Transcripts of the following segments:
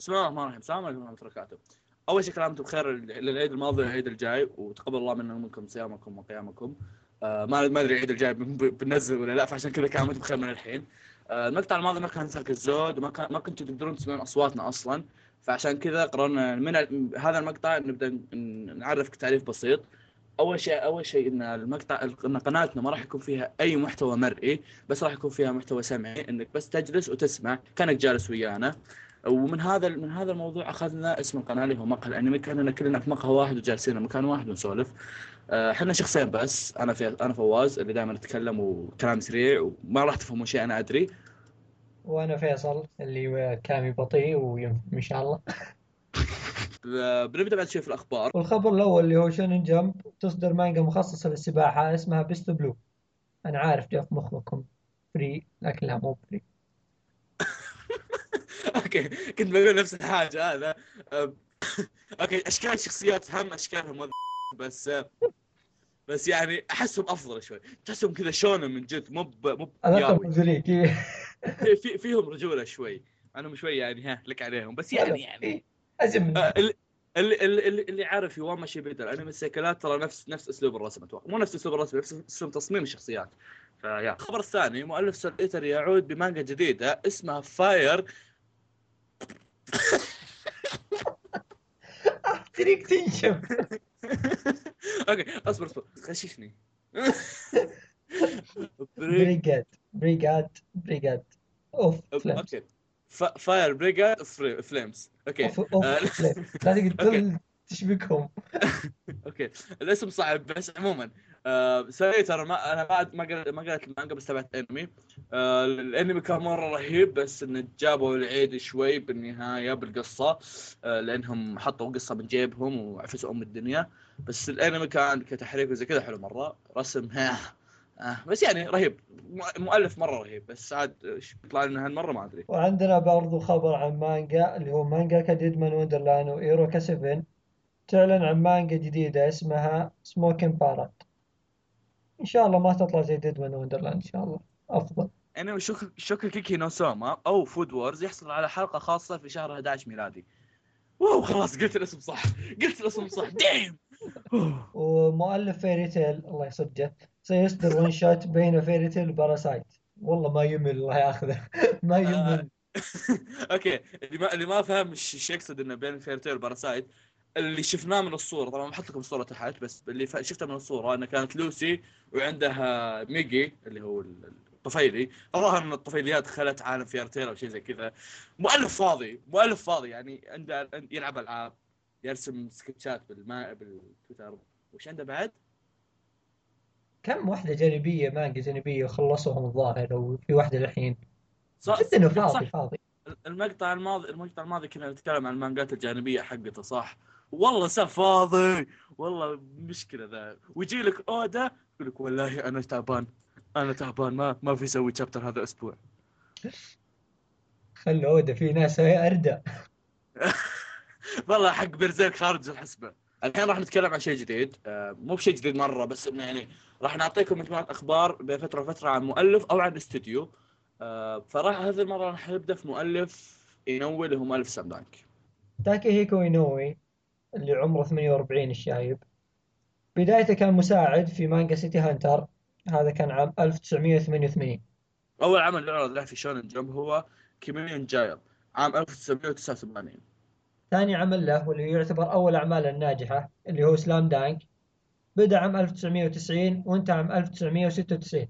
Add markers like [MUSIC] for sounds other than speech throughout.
بسم الله الرحمن الرحيم. السلام عليكم ورحمة الله وبركاته. أول شيء كل عام وأنتم بخير للعيد الماضي والعيد الجاي وتقبل الله منا ومنكم صيامكم وقيامكم. آه ما ما أدري العيد الجاي بن- بننزل ولا لا فعشان كذا وأنتم بخير من الحين. آه المقطع الماضي ما كان سلك الزود وما كان ما كنتوا تقدرون تسمعون أصواتنا أصلا. فعشان كذا قررنا من هذا المقطع نبدأ نعرفك تعريف بسيط. أول شيء أول شيء إن المقطع إن قناتنا ما راح يكون فيها أي محتوى مرئي بس راح يكون فيها محتوى سمعي إنك بس تجلس وتسمع كأنك جالس ويانا. ومن هذا من هذا الموضوع أخذنا اسم القناة اللي هو مقهى الانمي كاننا كلنا في مقهى واحد وجالسين مكان واحد ونسولف. آه، إحنا شخصين بس أنا في أنا فواز اللي دائما اتكلم وكلام سريع وما راح تفهموا شيء أنا أدري. وأنا فيصل اللي كلامي بطيء وينفهم ان شاء الله. [LAUGHS] آه، بنبدأ بعد شوي في الأخبار. والخبر الأول اللي هو Shonen Jump تصدر مانجا مخصصة للسباحة اسمها Best Blue. أنا عارف جاء في مخكم Free لكنها مو Free. okay كنت بقول نفس الحاجة هذا آه، أوكي أشكال الشخصيات هم أشكالهم بس آه، بس يعني أحسهم أفضل شوي. تحسهم كذا shonen من جد مو مو في في- فيهم رجولة شوي. انهم شوي يعني ها لك عليهم. بس يعني يعني. من آه، اللي اللي اللي, اللي عارف Yowamushi Pedal الانمي السيكلات ترى نفس نفس أسلوب الرسم أتوقع. مو نفس أسلوب الرسم نفس أسلوب تصميم الشخصيات. فيا. الخبر الثاني مؤلف سول يعود بمانجا جديدة اسمها فاير تريك تنشف أوكي اصبر اصبر غششني بريجاد بريجاد بريجاد اوف أوكي فاير بريجاد فليمز أوكي اوف فليمز لا تقدر تقول تشبكهم okay الاسم صعب بس عموما آه ترى ما أنا ما ما قرأت ما قرأت المانجا بس تابعت انمي آه الأنمي كان مرة رهيب بس انه جابوا العيد شوي بالنهاية بالقصة. آه لأنهم حطوا قصة من جيبهم وعفسوا أم الدنيا. بس الأنمي كان كتحريك وزي كذا حلو مرة. رسم ها بس يعني رهيب. مؤلف مرة رهيب. بس عاد إيش بيطلع لنا هالمرة؟ ما أدري. وعندنا برضو خبر عن مانجا اللي هو مانجا Deadman Wonderland و Eureka 7 تعلن عن مانجا جديدة اسمها Smokin' Parade. إن شاء الله ما تطلع زي Deadman Wonderland إن شاء الله أفضل انمي Shoku Shokugeki no Soma أو Food Wars يحصل على حلقه خاصه في شهر 11 ميلادي واو خلاص قلت الاسم صح قلت الاسم صح دايم ومؤلف Fairy Tail الله يصدقه سيصدر one shot بين Fairy Tail و Parasyte والله ما يمل الله ياخذه ما يمل okay اللي ما اللي ما فهم إيش يقصد انه بين Fairy Tail و Parasyte اللي شفناه من الصورة طبعا بحط لكم الصورة تحت بس اللي شفته من الصورة إنه كانت لوسي وعندها Migi اللي هو ال- الطفيلي. الظاهر ان الطفيليات دخلت عالم Fairy Tail أو شيء زي كذا. مؤلف فاضي مؤلف فاضي يعني عنده يلعب ألعاب يرسم سكتشات بالما بالتويتر. وش عنده بعد؟ كم واحدة جانبية مانجا جانبية وخلصوهم الظاهر وفي واحدة الحين صح. جدا إنه صح. فاضي فاضي. المقطع الماضي المقطع الماضي كنا نتكلم عن المانجات الجانبية حقته صح؟ والله صار فاضي. والله مشكلة ذا. ويجي لك أودا يقول لك والله أنا تعبان. أنا تعبان ما ما في أسوي شابتر هذا الأسبوع خلوا أودا في ناس أردى [LAUGHS] والله حق بيرزيرك خارج الحسبة. الحين راح نتكلم عن شيء جديد. آه، مو بشيء جديد مرة بس إنه يعني راح نعطيكم مجموعة أخبار بين فترة وفترة عن مؤلف أو عن استوديو. آه، فراح هذه المرة راح نبدأ في مؤلف إينوي اللي هو مؤلف Slam Dunk تاكيهيكو إينوي اللي عمره 48 الشايب. بدايته كان مساعد في مانجا City Hunter. هذا كان عام 1988 أول عمل يعرض له في Shonen Jump هو Chameleon Jail عام 1989 ثاني عمل له واللي يعتبر أول أعماله الناجحة اللي هو Slam Dunk بدأ عام 1990 وانتهى عام 1996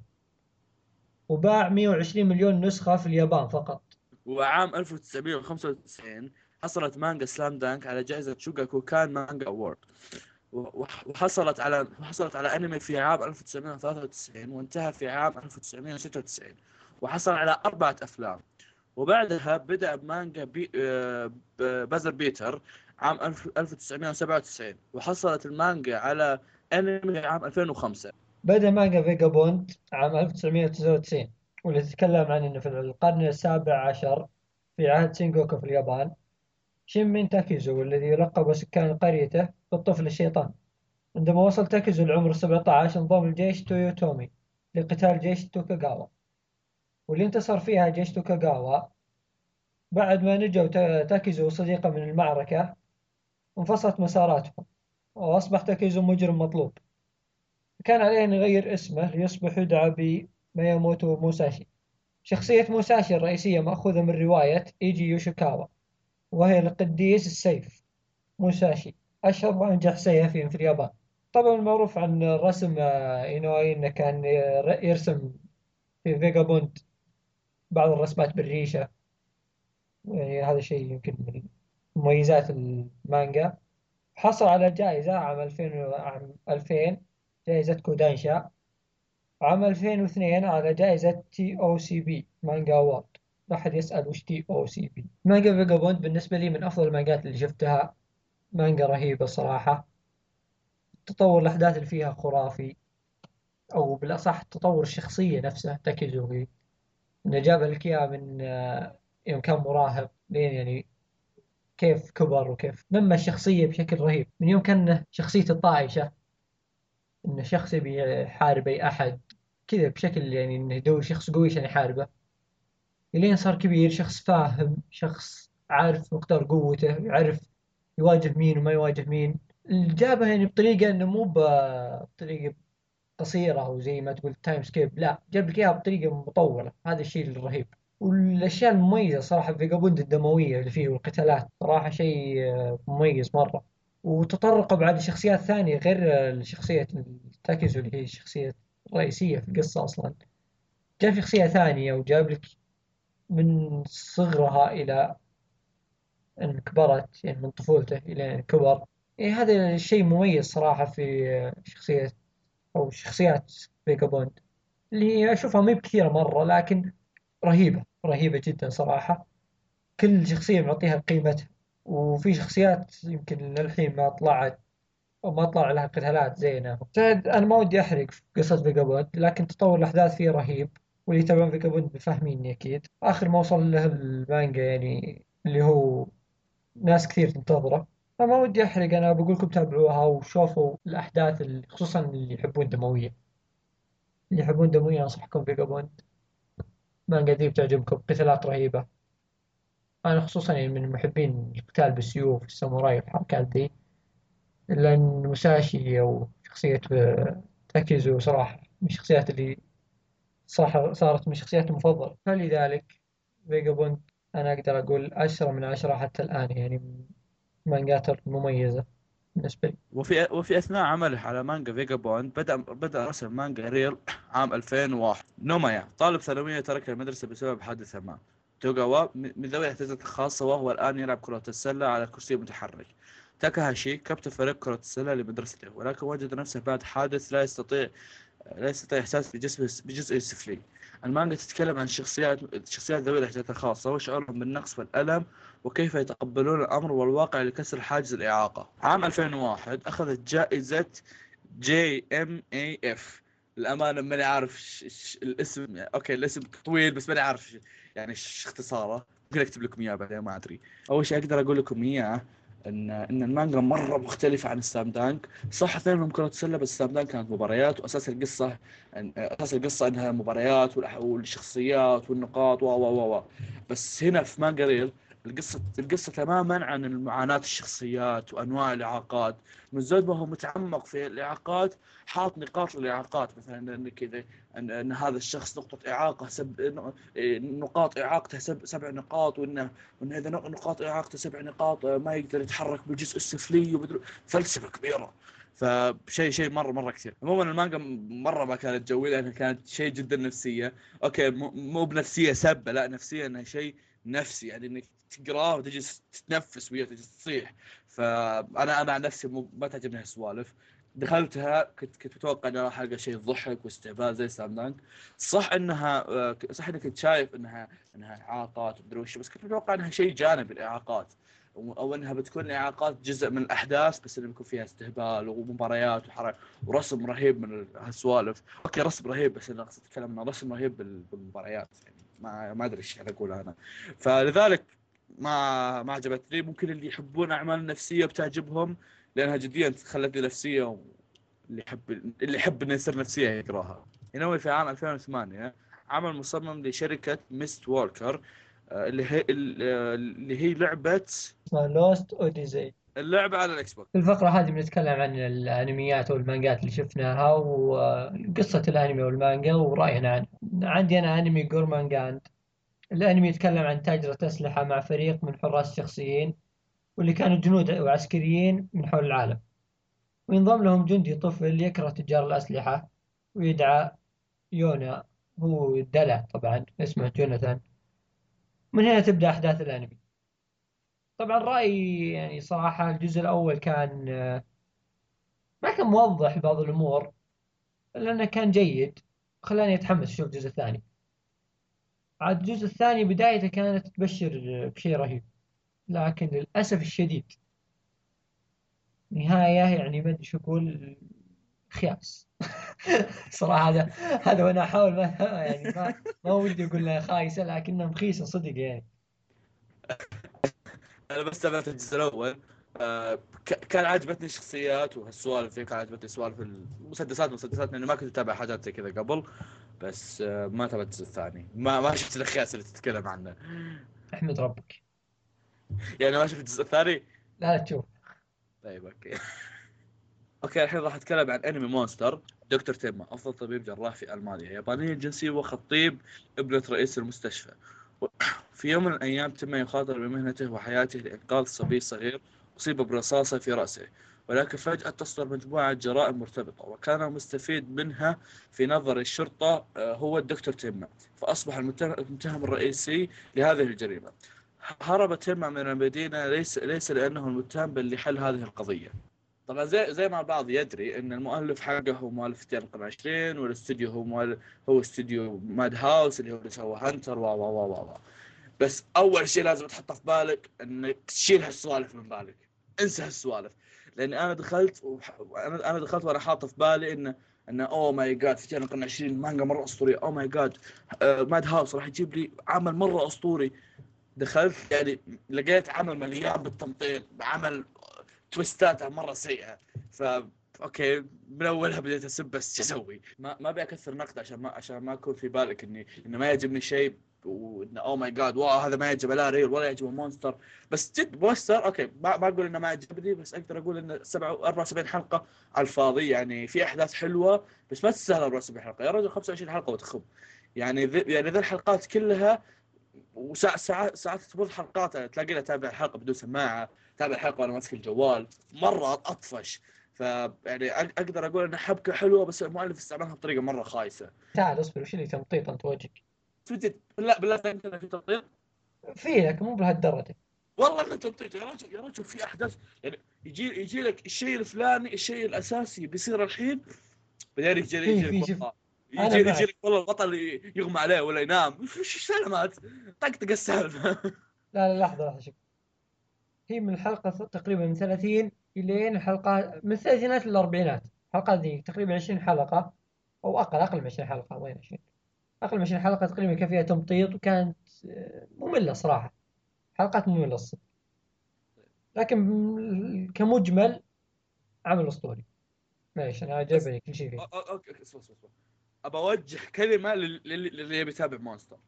وباع 120 مليون نسخة في اليابان فقط. وعام 1995 حصلت مانجا Slam Dunk على جائزة Shogakukan Manga Award وح- وحصلت على وحصلت على انمي في عام 1993 وانتهى في عام 1996 وحصل على أربعة أفلام. وبعدها بدأ بمانجا بي... آه، Buzzer Beater عام 1000 1997 وحصلت المانجا على انمي عام 2005 بدأ مانجا فيجابوند عام 1999 واللي تتكلم عن إنه في القرن السابع عشر في عهد سينجوكو في اليابان شينمين تاكيزو والذي يلقب سكان قريته بالطفل الشيطان. عندما وصل تاكيزو لعمر 17 انضم لجيش تويوتومي لقتال جيش توكاغاوا. واللي انتصر فيها جيش توكاغاوا بعد ما نجوا تا- تاكيزو وصديقه من المعركة انفصلت مساراتهم وأصبح تاكيزو مجرم مطلوب. كان عليه أن يغير اسمه ليصبح يدعى بمياموتو موساشي. شخصية موساشي الرئيسية مأخوذة من رواية إيجي يوشيكاوا. وهي القديس السيف موساشي أشهر وأنجح سيافين في اليابان. طبعا المعروف عن رسم آه، إينوي إنه كان ير- يرسم في فيجابوند بعض الرسمات بالريشة. يعني هذا شيء يمكن من مميزات المانجا. حصل على جائزة عام 2000 و- عام 2000 جائزة كودانشا. عام 2002 على جائزة TOCP manga award لا أحد يسأل وش TOCP؟ مانجا فيجابوند بالنسبة لي من أفضل المانجات اللي شفتها. مانجا رهيبة صراحة. تطور الأحداث اللي فيها خرافي أو بالأصح تطور الشخصية نفسها تاكيزوغي. إنه جاب لك من آه، يوم كان مراهق لين يعني كيف كبر وكيف نمى الشخصية بشكل رهيب. من يوم كان شخصيته طائشة إنه شخص يبي يحارب أي أحد كذا بشكل يعني إنه يدور شخص قوي عشان يحاربه. لين صار كبير شخص فاهم شخص عارف مقدار قوته يعرف يواجه مين وما يواجه مين. جابها يعني بطريقة إنه مو ب- بطريقة قصيرة أو زي ما تقول time skip لا جاب لك إياها بطريقة مطولة. هذا الشيء الرهيب. والأشياء المميزة صراحة في فيجابوند الدموية اللي فيه والقتالات صراحة شيء آه، مميز مرة. وتطرقوا بعد لشخصيات ثانية غير شخصية تاكيزو اللي هي الشخصية الرئيسية في القصة أصلا. جاب شخصية ثانية وجاب لك من صغرها إلى أن كبرت يعني من طفولته إلى أن كبر. إيه هذا الشيء مميز صراحة في شخصية أو شخصيات فيجابوند اللي هي أشوفها ما بكثيرة مرة لكن رهيبة رهيبة جدا صراحة. كل شخصية معطيها قيمتها وفي شخصيات يمكن للحين ما طلعت أو ما طلع لها قتالات زينة. زائد أنا ما ودي أحرق في قصة فيجابوند لكن تطور الأحداث فيه رهيب. واللي يتابعون فيجابوند بيفاهموني أكيد. آخر ما وصل له المانجا يعني اللي هو ناس كثير تنتظره. فما ودي أحرق أنا بقول لكم تابعوها وشوفوا الأحداث اللي خصوصا اللي يحبون دموية اللي يحبون دموية أنصحكم فيجابوند مانجا ذي بتعجبكم قتالات رهيبة. أنا خصوصا يعني من محبين القتال بالسيوف الساموراي والحركات ذي إلا أن موساشي أو شخصية تاكيزو صراحة من الشخصيات اللي صارت من شخصياتي المفضلة. فلذلك فيجابوند أنا أقدر أقول عشرة من عشرة حتى الآن يعني من المانجات المميزة بالنسبة لي. وفي وفي أثناء عمله على مانجا فيجابوند بدأ بدأ رسم مانجا ريل عام 2001 نومايا طالب ثانوية ترك المدرسة بسبب حادث ما. توغاوا من ذوي الاحتياجات الخاصه وهو الآن يلعب كرة السلة على كرسي متحرك. تاكاهاشي كابتن فريق كرة السلة لمدرسته ولكن وجد نفسه بعد حادث لا يستطيع لا يستطيع إحساس بجسمه بجزءه السفلي. المانجا تتكلم عن شخصيات شخصيات ذوي الاحتياجات الخاصة وشعورهم بالنقص والألم وكيف يتقبلون الأمر والواقع لكسر حاجز الإعاقة. عام 2001 أخذت جائزة JMAF الأمانة ماني عارف ش... ش... الاسم أوكي الاسم طويل بس ماني عارف ش... يعني اختصاره. ممكن أكتب لكم إياه بعدين ما أدري. أول شيء أقدر أقول لكم إياه ان إن المانجا مرة مختلفة عن سلام دانك صح اثنينهم كره سله بس سلام دانك كانت مباريات وأساس القصة أساس القصة إنها مباريات والشخصيات والنقاط و و و. بس هنا في مانجا ريل القصة القصة تماما عن المعاناة الشخصيات وأنواع الإعاقات. من زود ما هو متعمق في الإعاقات حاط نقاط للإعاقات. مثلا إن كذا أن, أن هذا الشخص نقطة إعاقة سب نقاط إعاقته سب سبع نقاط وإنه وإن إذا نقاط إعاقته سبع نقاط ما يقدر يتحرك بالجزء السفلي فلسفة كبيرة. فشيء شيء مرة مرة كثير. عموما المانجا مرة ما كانت جوي لأنها كانت شيء جدا نفسية. أوكي مو بنفسية سبة لا نفسية إنها شيء نفسي. يعني إنك تقراه وتجلس تتنفس وياه تجلس تصيح. فانا أنا عن نفسي ما تعجبني هالسوالف. دخلتها كنت كنت متوقع انها راح ألقى شيء ضحك واستهبال زي سلام دانك. صح إنها صح إنك كنت شايف انها إنها إعاقات ومدري وش بس كنت متوقع إنها شيء جانبي الإعاقات. أو إنها بتكون اعاقات جزء من الأحداث بس إنه بيكون فيها استهبال ومباريات وحرق ورسم رهيب من هالسوالف. أوكي رسم رهيب بس أنا اقصد اتكلم عن رسم رهيب بالمباريات. يعني ما ما أدري إيش أقول أنا. فلذلك ما ما عجبتني. ممكن اللي يحبون أعمال نفسية بتعجبهم لأنها جديا خلتني نفسيه واللي يحب اللي يحب إنه يصير نفسيه يقراها. ينوي في عام 2008 عمل مصمم لشركة ميست ووركر آه، اللي هي اللي هي لعبة اسمها لوست اوديزي اللعبة على الإكس بوكس. الفقرة هذه بنتكلم عن الأنميات والمانجات اللي شفناها وقصة الأنمي والمانجا ورأينا عنه عندي أنا أنمي جورمانجاند الأنمي يتكلم عن تاجرة اسلحة مع فريق من حراس شخصيين واللي كانوا جنود وعسكريين من حول العالم. وينضم لهم جندي طفل يكره تجار الأسلحة ويدعى يونا هو دلع طبعا اسمه جوناثان. من هنا تبدأ أحداث الأنمي. طبعا رأيي يعني صراحة الجزء الأول كان ما كان موضح بعض الأمور لأنه كان جيد. خلاني أتحمس أشوف الجزء الثاني. عاد الجزء الثاني بدايته كانت تبشر بشيء رهيب لكن للأسف الشديد نهاية يعني ما أدري شو أقول خياس. [LAUGHS] صراحة هذا هذا وأنا أحاول ما يعني ما ما ودي أقول لها خايسة لكنها مخيسة صدق يعني. أنا بس تابعت الجزء الأول. آه كان عجبتني الشخصيات وهالسوالف كان عجبتني سوالف المسدسات مسدسات لأني ما كنت أتابع حاجات زي كذا قبل. بس آه ما تابعت الجزء الثاني. ما ما شفت الأخياس اللي تتكلم عنه. احمد ربك. يعني ما شفت الجزء الثاني؟ لا تشوف. طيب أوكي. [LAUGHS] أوكي الحين راح أتكلم عن أنمي مونستر دكتور تيما أفضل طبيب جراح في ألمانيا. يابانية الجنسيه وخطيب ابنة رئيس المستشفى. في يوم من الأيام تيما يخاطر بمهنته وحياته لإنقاذ صبي صغير أصيب برصاصة في رأسه. ولكن فجأة تصدر مجموعة جرائم مرتبطة وكان مستفيد منها في نظر الشرطة آه، هو الدكتور تيما فأصبح المتهم الرئيسي لهذه الجريمة. هرب تيما من المدينة ليس ليس لأنه المتهم بل لحل هذه القضية. طبعا زي زي ما البعض يدري إن المؤلف حقه هو مؤلف القرن 20 والاستوديو هو مؤلف هو استوديو ماد هاوس اللي هو اللي سوى هانتر و و و و. بس أول شيء لازم تحطه في بالك إنك تشيل هالسوالف من بالك. انسى هالسوالف. لاني أنا دخلت أنا أنا دخلت وأنا حاطه في بالي انه انه oh my God فتيان القرن 20 مانجا مرة أسطورية. oh my God ماد هاوس راح يجيب لي عمل مرة أسطوري. دخلت يعني لقيت عمل مليان بالتمطيط بعمل twist ات مرة سيئة. ف أوكي من أولها بديت أسب بس شو أسوي؟ ما ما أبي أكثر نقد عشان ما عشان ما أكون في بالك إني إنه ما يعجبني شيء. وإنه oh my God wow هذا ما يعجب لا ريل ولا يعجب مونستر بس جد مونستر أوكي ما, أقول إنه ما عجبني بس أقدر أقول إنه 74 حلقة على الفاضي. يعني في أحداث حلوة بس ما تستاهل 74 حلقة. يا رجل 25 حلقة وتخب يعني ذي يعني ذي الحلقات كلها وساعات ساعات ساعات تمر حلقات تلاقي اتابع الحلقة بدون سماعة اتابع الحلقة وأنا ماسك الجوال. مرة أطفش. فيعني أقدر أقول انها حبكة حلوة بس المؤلف استعملها بطريقة مرة خايسة. تعال اصبر وش اللي تمطيط أنت وجهك؟ لا بالله في تمطيط؟ في لك مو بهالدرجة. والله انه تمطيط يا رجل يا رجل في أحداث. يعني يجي يجي لك الشيء الفلاني الشيء الأساسي بيصير الحين. بعدين يجي يجي يجي يجي لك والله البطل يغمى عليه ولا ينام. [LAUGHS] وش سلامات؟ طقطق السالفة. [LAUGHS] لا لا لحظة لحظة شوف. هي من الحلقة تقريبا من 30 إلين الحلقة من الثلاثينات للأربعينات. الحلقات ذي تقريبا 20 حلقة أو أقل أقل من 20 حلقة وين 20 أقل من 20 حلقة تقريبا كان فيها تمطيط وكانت آه، مملة صراحة. حلقات مملة الصدق. لكن كمجمل عمل أسطوري. معليش أنا عجبني كل شيء فيه. okay اصبر اصبر ابى أوجه كلمة للي يبي يتابع Monster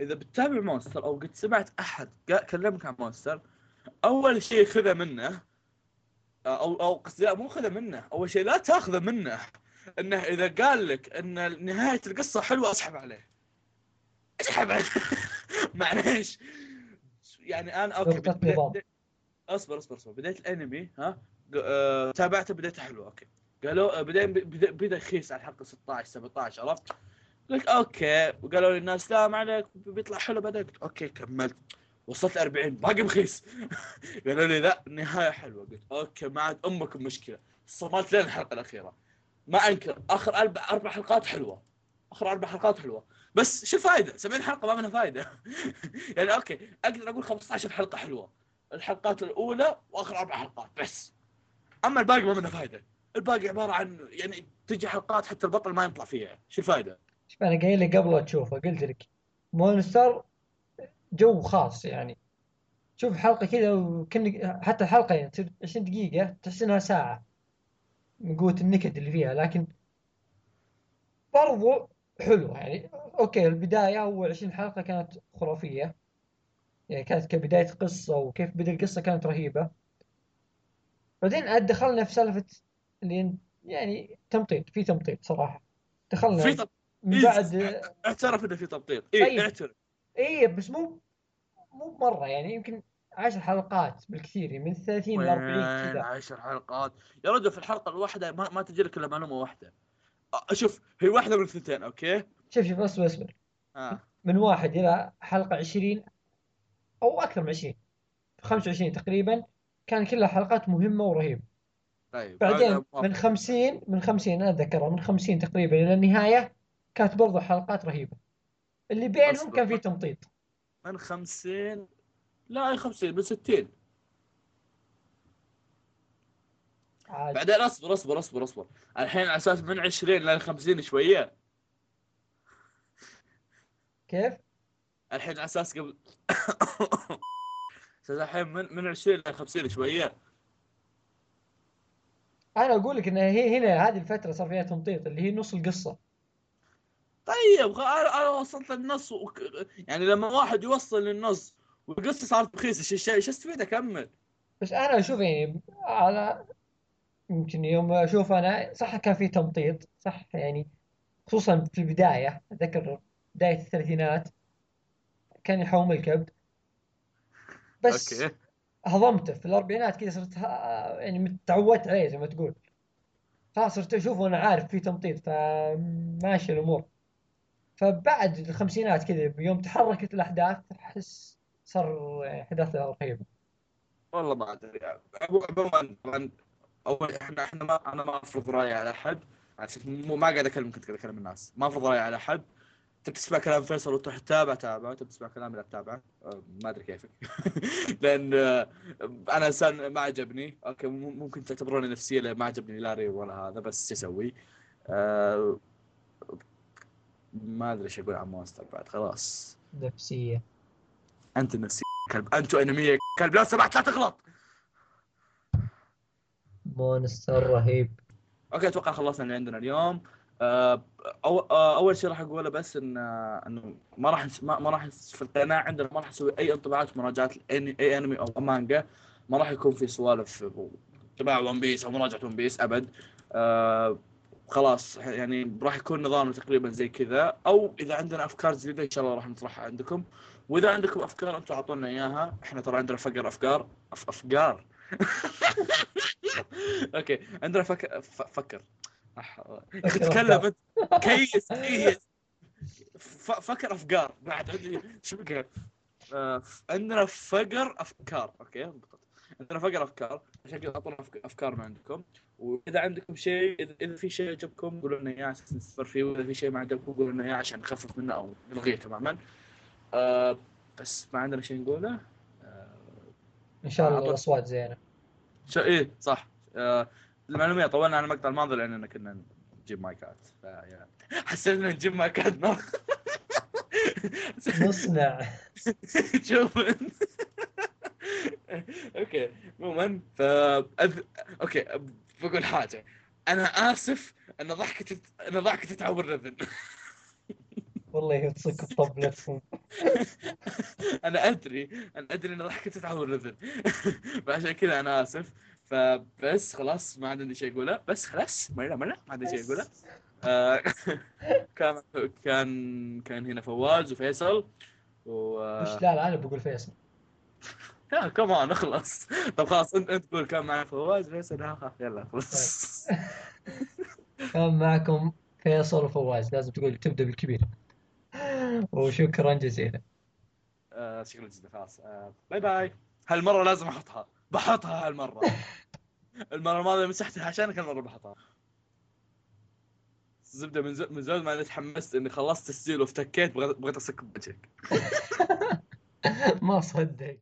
إذا بتتابع Monster أو قد سمعت أحد كلمك عن Monster أول شيء خذه منه أو أو قصدي لا مو خذه منه. أول شيء لا تأخذه منه. إنه إذا قال لك إن نهاية القصة حلوة أسحب عليه. أسحب عليه. [LAUGHS] معليش. يعني أنا okay بديت أصبر أصبر أصبر. بديت الأنمي ها؟ أه... تابعته بديته حلو okay. قالوا آه، بعدين بدأ يخيس على الحلقة 16 17 عرفت؟ قلت okay. وقالوا لي الناس لا ما عليك بيطلع حلو بعدين. قلت okay كملت. وصلت 40 باقي مخيس. [LAUGHS] قالوا لي لا النهايه حلوة. قلت okay ما عاد امكم مشكلة. صملت لين الحلقة الأخيرة. ما أنكر. آخر أربع حلقات حلوة. آخر أربع حلقات حلوة. بس شو الفائده 70 حلقة ما منها فائده [LAUGHS] يعني okay أقدر أقول 15 حلقة حلوة. الحلقات الأولى وآخر أربع حلقات بس. أما الباقي ما منها فائده الباقي عبارة عن يعني تجي حلقات حتى البطل ما يطلع فيها. شو الفائده شوف أنا قايل لك قبل تشوفه قلت لك. Monster جو خاص يعني. شوف حلقة كذا وكن حتى الحلقة يعني 20 دقيقة تحس إنها ساعة. من قوة النكد اللي فيها لكن برضو حلو يعني. أوكي البداية أول 20 حلقة كانت خرافية. يعني كانت كبداية قصة وكيف بدأ القصة كانت رهيبة. بعدين عاد دخلنا في سالفة اللي يعني تمطيط في تمطيط صراحة. في دخلنا طب من إيه، بعد اعترف إنه في تبطيط اي طيب. اعترف. اي بس مو مو مرة يعني. يمكن عشر حلقات بالكثير يعني من 30 ل 40 وين كذا. عشر حلقات؟ يا رجل في الحلقة الواحدة ما, ما تجي لك إلا معلومة واحدة. شوف هي واحدة من الثنتين أوكي؟ شوف شوف اصبر اصبر. آه. من واحد إلى حلقة 20 أو أكثر من 20 25 تقريبا كان كلها حلقات مهمة ورهيبة. طيب بعدين من موافق. 50 من 50 أنا أتذكرها من 50 تقريبا إلى النهاية كانت برضو حلقات رهيبة. اللي بينهم. كان في تمطيط. من 50 لا أي 50 من 60 عاد بعدين أصبر أصبر أصبر أصبر. الحين على أساس من 20 ل 50 شوية. كيف؟ الحين على أساس قبل [COUGHS] أساس الحين من من 20 ل 50 شوية. أنا أقول لك إن هي هنا هذه الفترة صار فيها تمطيط اللي هي نص القصة. طيب أنا أنا وصلت للنص وك... يعني لما واحد يوصل للنص والقصة صارت رخيصه إيش إيش استفيد أكمل؟ بس أنا أشوف يعني على يمكن يوم أشوف أنا صح كان في تمطيط صح يعني خصوصا في البداية أتذكر بداية الثلاثينات كان يحوم الكبد. بس هضمته في الأربعينات كذا صرت يعني تعودت عليه زي ما تقول. خلاص صرت أشوفه وأنا عارف في تمطيط فماشي الأمور. فبعد الخمسينات كذا يوم تحركت الأحداث أحس صار أحداث رهيبة. والله ما أدري. عمو- عموما طبعا اول إحنا إحنا ما أنا ما أفرض رأيي على أحد. مو ما قاعد اكلم كنت قاعد أكلم الناس. ما أفرض رأيي على أحد. تبي تسمع كلام فيصل وتروح تتابع تابع. تبي تسمع كلامي لا تتابع. أه، ما أدري كيفك. [LAUGHS] لأن أه، أنا إنسان ما عجبني. okay مم- ممكن تعتبروني نفسية ما عجبني لا ري ولا هذا بس شو أسوي؟ أه، ما أدري إيش أقول عن Monster بعد خلاص. نفسية. أنت النفسيه كلب. أنتوا انميه كلب. لو سمحت لا تغلط. Monster رهيب. okay أتوقع خلصنا اللي عندنا اليوم. آه، أو آه، أول شيء راح أقوله بس إن آه، إنه ما راح ما راح في القناة عندنا ما راح نسوي أي انطباعات ومراجعات لأي- أي أنمي أو مانجا. ما راح يكون في سوالف تبع One Piece أو مراجعة One Piece أبد. آه، خلاص يعني راح يكون نظامنا تقريبا زي كذا. أو إذا عندنا أفكار جديدة إن شاء الله راح نطرحها عندكم. وإذا عندكم أفكار أنتم أعطونا إياها. إحنا ترى عندنا فقر أفكار. أف افكار [LAUGHS] okay عندنا فك... ف... فكر. يا أخي تكلم انت كيس كيس. ف... فكر افكار بعد عندي شو بقى؟ آه... عندنا فقر أفكار. okay. عندنا فقر أفكار. عشان كذا أعطونا أفكار من عندكم. وإذا عندكم شيء اذا إذا في شيء عجبكم قولوا لنا إياه عشان نستمر فيه وإذا في شيء ما عجبكم قولوا لنا إياه عشان نخفف منه أو نلغيه تماما. آه... بس ما عندنا شيء نقوله. آه... إن شاء الله الأصوات زينة. شو إيه صح. آه المعلومية طولنا عن المقطع الماضي لاننا كنا نجيب مايكات. فيا حسيت ان نجيب مايكات ما [LAUGHS] نصنع. شوف. [LAUGHS] okay عموما ف. أوكي بقول حاجة. أنا آسف إن ضحكتي إن ضحكتي تعور الاذن [LAUGHS] والله يتصك بطبلتهم [LAUGHS] أنا أدري أنا أدري إن ضحكتي تعور الاذن [LAUGHS] فعشان كذا أنا آسف. فبس خلاص ما عندي شيء أقوله. بس خلاص ما لا ما عندي شيء أقوله. آه، كان كان كان هنا فواز وفيصل. و وش لا لا أنا بقول فيصل. [LAUGHS] يا كمان اخلص. طب خلاص انت انت تقول كان معي فواز فيصل يلا خلاص [LAUGHS] كان معكم فيصل وفواز لازم تقول تبدأ بالكبير. وشكرا جزيلا. آه، شكرا جدا خلاص آه، bye bye هالمرة لازم أحطها. بحطها هالمرة. [LAUGHS] المرة الماضية مسحتها عشانك هالمره بحطها. زبدة من زود من زود ما أنا تحمست إني خلصت تسجيل وافتكيت بغيت بغيت اسكب وجهك ما صدق.